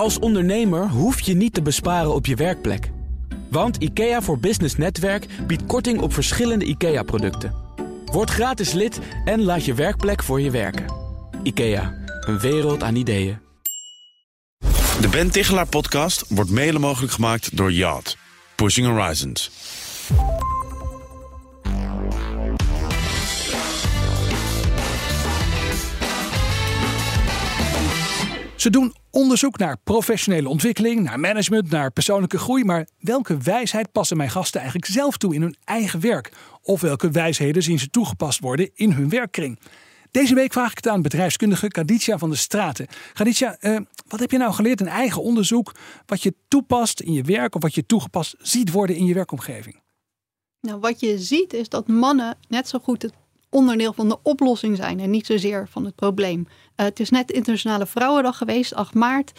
Als ondernemer hoef je niet te besparen op je werkplek. Want IKEA voor Business Netwerk biedt korting op verschillende IKEA-producten. Word gratis lid en laat je werkplek voor je werken. IKEA, een wereld aan ideeën. De Ben Tichelaar podcast wordt mede mogelijk gemaakt door Yacht. Pushing Horizons. Ze doen onderzoek naar professionele ontwikkeling, naar management, naar persoonlijke groei. Maar welke wijsheid passen mijn gasten eigenlijk zelf toe in hun eigen werk? Of welke wijsheden zien ze toegepast worden in hun werkkring? Deze week vraag ik het aan bedrijfskundige Kaditja van de Straten. Kaditja, eh, wat heb je nou geleerd in eigen onderzoek? Wat je toepast in je werk of wat je toegepast ziet worden in je werkomgeving? Nou, wat je ziet is dat mannen net zo goed het onderdeel van de oplossing zijn en niet zozeer van het probleem. Uh, het is net Internationale Vrouwendag geweest, 8 maart.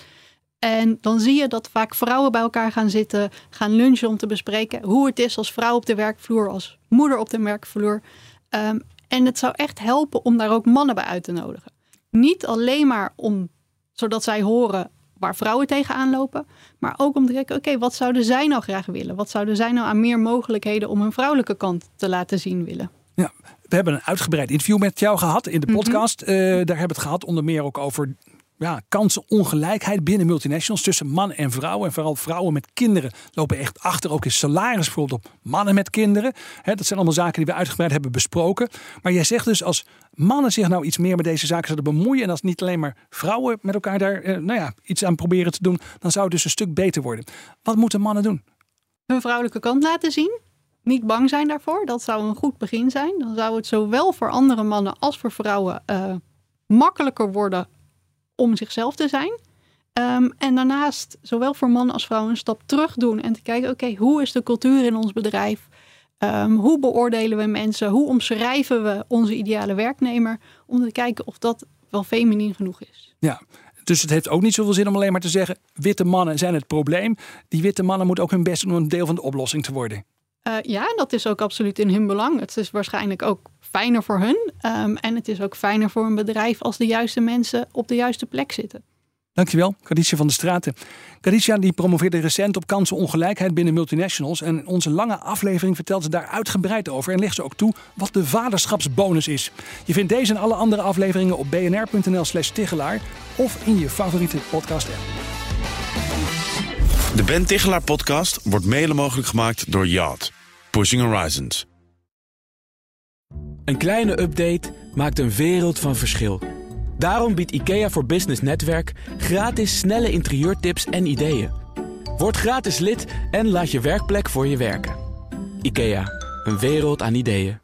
En dan zie je dat vaak vrouwen bij elkaar gaan zitten, gaan lunchen om te bespreken hoe het is als vrouw op de werkvloer, als moeder op de werkvloer. Um, en het zou echt helpen om daar ook mannen bij uit te nodigen. Niet alleen maar om, zodat zij horen waar vrouwen tegenaan lopen, maar ook om te kijken, oké, wat zouden zij nou graag willen? Wat zouden zij nou aan meer mogelijkheden om hun vrouwelijke kant te laten zien willen? Ja, we hebben een uitgebreid interview met jou gehad in de mhm. podcast. Mm daar hebben we het gehad onder meer ook over ja, kansenongelijkheid binnen multinationals tussen man en vrouw. En vooral vrouwen met kinderen lopen echt achter. Ook in salaris bijvoorbeeld op mannen met kinderen. dat zijn allemaal zaken die we uitgebreid hebben besproken. Maar jij zegt dus als mannen zich nou iets meer met deze zaken zouden bemoeien. En als niet alleen maar vrouwen met elkaar daar eh, nou ja, iets aan proberen te doen. Dan zou het dus een stuk beter worden. Wat moeten mannen doen? Hun vrouwelijke kant laten zien. Niet bang zijn daarvoor. Dat zou een goed begin zijn. Dan zou het zowel voor andere mannen als voor vrouwen uh, makkelijker worden om zichzelf te zijn. Ehm, en daarnaast zowel voor mannen als vrouwen een stap terug doen en te kijken, oké, hoe is de cultuur in ons bedrijf? Um, hoe beoordelen we mensen? Hoe omschrijven we onze ideale werknemer? Om te kijken of dat wel feminien genoeg is. Ja, dus het heeft ook niet zoveel zin om alleen maar te zeggen: witte mannen zijn het probleem. Die witte mannen moeten ook hun best doen om een deel van de oplossing te worden. Uh, ja, dat is ook absoluut in hun belang. Het is waarschijnlijk ook fijner voor hun. Um, en het is ook fijner voor een bedrijf als de juiste mensen op de juiste plek zitten. Dankjewel, Kadisha van de Straten. Kadisha die promoveerde recent op kansenongelijkheid binnen multinationals. En in onze lange aflevering vertelt ze daar uitgebreid over. En legt ze ook toe wat de vaderschapsbonus is. Je vindt deze en alle andere afleveringen op bnr.nl slash Tichelaar. Of in je favoriete podcast app. De Ben Tichelaar podcast wordt mede mogelijk gemaakt door Yacht. Pushing Horizons. Een kleine update maakt een wereld van verschil. Daarom biedt IKEA voor Business Netwerk gratis snelle interieurtips en ideeën. Word gratis lid en laat je werkplek voor je werken. IKEA, een wereld aan ideeën.